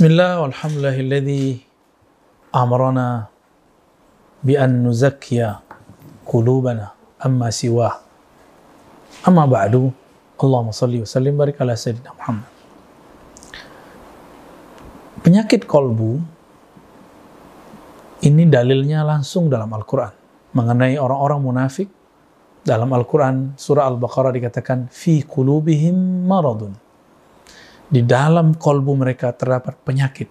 Bismillah, walhamdulillahilladzi amarana bi an nuzakkiya qulubana amma siwah. Amma ba'du, Allahumma salli wa sallim barik ala sayyidina Muhammad. Penyakit kolbu ini dalilnya langsung dalam Al-Quran mengenai orang-orang munafik dalam Al-Quran surah Al-Baqarah dikatakan fi kulubihim maradun di dalam kolbu mereka terdapat penyakit.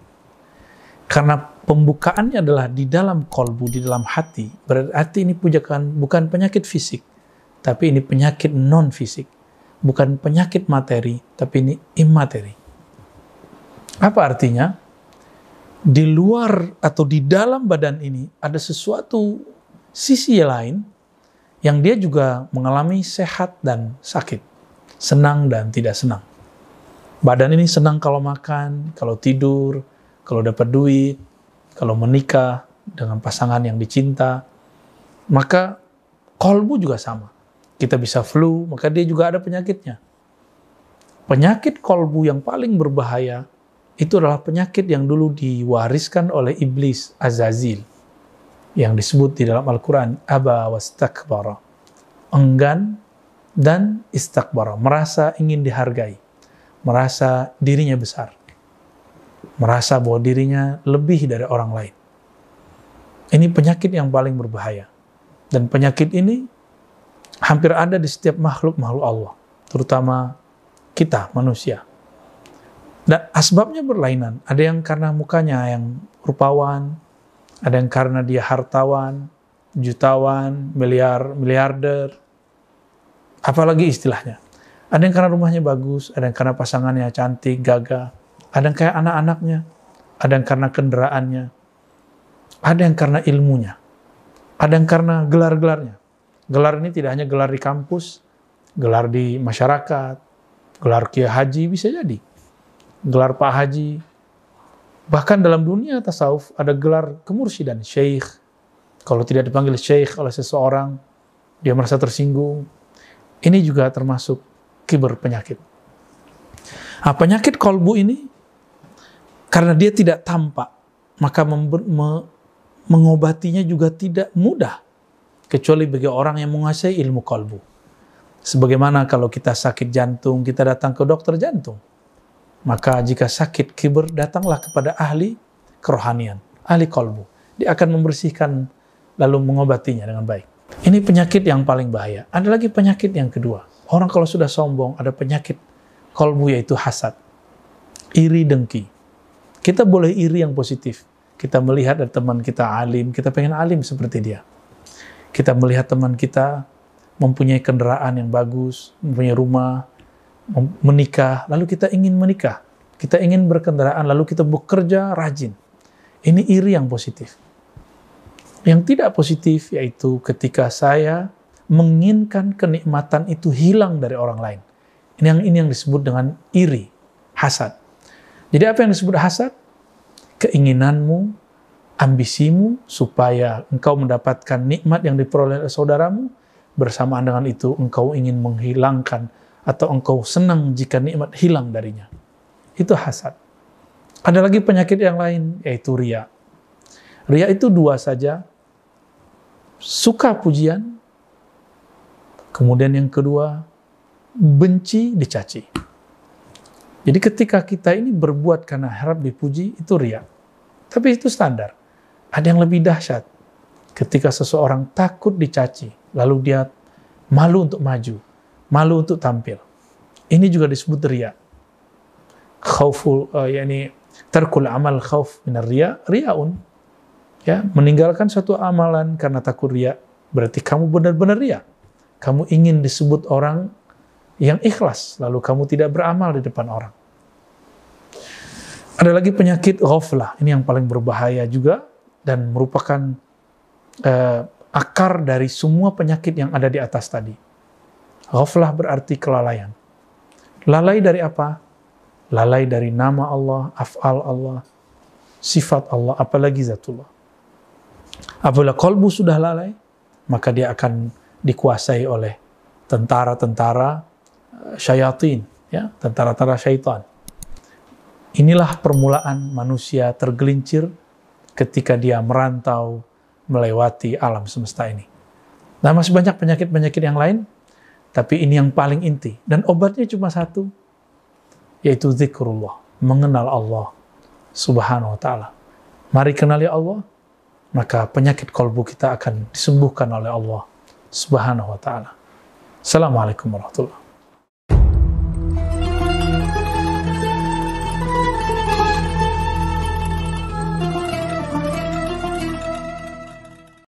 Karena pembukaannya adalah di dalam kolbu di dalam hati. Berarti ini pujakan bukan penyakit fisik tapi ini penyakit non fisik bukan penyakit materi tapi ini imateri apa artinya? Di luar atau di dalam badan ini ada sesuatu sisi lain yang dia juga mengalami sehat dan sakit, senang dan tidak senang. Badan ini senang kalau makan, kalau tidur, kalau dapat duit, kalau menikah dengan pasangan yang dicinta. Maka kolbu juga sama. Kita bisa flu, maka dia juga ada penyakitnya. Penyakit kolbu yang paling berbahaya itu adalah penyakit yang dulu diwariskan oleh iblis Azazil yang disebut di dalam Al-Quran aba wastakbara enggan dan istakbara merasa ingin dihargai merasa dirinya besar merasa bahwa dirinya lebih dari orang lain ini penyakit yang paling berbahaya dan penyakit ini hampir ada di setiap makhluk-makhluk Allah terutama kita manusia dan asbabnya berlainan. Ada yang karena mukanya yang rupawan, ada yang karena dia hartawan, jutawan, miliar, miliarder, apalagi istilahnya. Ada yang karena rumahnya bagus, ada yang karena pasangannya cantik, gagah, ada yang kayak anak-anaknya, ada yang karena kendaraannya, ada yang karena ilmunya, ada yang karena gelar-gelarnya. Gelar ini tidak hanya gelar di kampus, gelar di masyarakat, gelar kiai haji bisa jadi gelar Pak Haji. Bahkan dalam dunia tasawuf ada gelar kemursidan, syekh. Kalau tidak dipanggil syekh oleh seseorang, dia merasa tersinggung. Ini juga termasuk kiber penyakit. Nah, penyakit kolbu ini, karena dia tidak tampak, maka me mengobatinya juga tidak mudah. Kecuali bagi orang yang menguasai ilmu kolbu. Sebagaimana kalau kita sakit jantung, kita datang ke dokter jantung maka jika sakit kiber, datanglah kepada ahli kerohanian, ahli kolbu. Dia akan membersihkan lalu mengobatinya dengan baik. Ini penyakit yang paling bahaya. Ada lagi penyakit yang kedua. Orang kalau sudah sombong, ada penyakit kolbu yaitu hasad. Iri dengki. Kita boleh iri yang positif. Kita melihat ada teman kita alim, kita pengen alim seperti dia. Kita melihat teman kita mempunyai kendaraan yang bagus, mempunyai rumah, menikah, lalu kita ingin menikah. Kita ingin berkendaraan, lalu kita bekerja rajin. Ini iri yang positif. Yang tidak positif yaitu ketika saya menginginkan kenikmatan itu hilang dari orang lain. Ini yang ini yang disebut dengan iri, hasad. Jadi apa yang disebut hasad? Keinginanmu, ambisimu supaya engkau mendapatkan nikmat yang diperoleh oleh saudaramu, bersamaan dengan itu engkau ingin menghilangkan atau engkau senang jika nikmat hilang darinya. Itu hasad. Ada lagi penyakit yang lain, yaitu ria. Ria itu dua saja, suka pujian, kemudian yang kedua, benci dicaci. Jadi ketika kita ini berbuat karena harap dipuji, itu ria. Tapi itu standar. Ada yang lebih dahsyat. Ketika seseorang takut dicaci, lalu dia malu untuk maju malu untuk tampil. Ini juga disebut ria. Khauful uh, yakni tarkul amal khauf minar ria riaun. Ya, meninggalkan suatu amalan karena takut ria berarti kamu benar-benar ria. Kamu ingin disebut orang yang ikhlas, lalu kamu tidak beramal di depan orang. Ada lagi penyakit ghaflah, ini yang paling berbahaya juga dan merupakan uh, akar dari semua penyakit yang ada di atas tadi Ghaflah berarti kelalaian. Lalai dari apa? Lalai dari nama Allah, af'al Allah, sifat Allah, apalagi zatullah. Apabila kolbu sudah lalai, maka dia akan dikuasai oleh tentara-tentara eh, syayatin, ya, tentara-tentara syaitan. Inilah permulaan manusia tergelincir ketika dia merantau melewati alam semesta ini. Nah, masih banyak penyakit-penyakit yang lain, tapi ini yang paling inti. Dan obatnya cuma satu, yaitu zikrullah, mengenal Allah subhanahu wa ta'ala. Mari kenali Allah, maka penyakit kolbu kita akan disembuhkan oleh Allah subhanahu wa ta'ala. Assalamualaikum warahmatullahi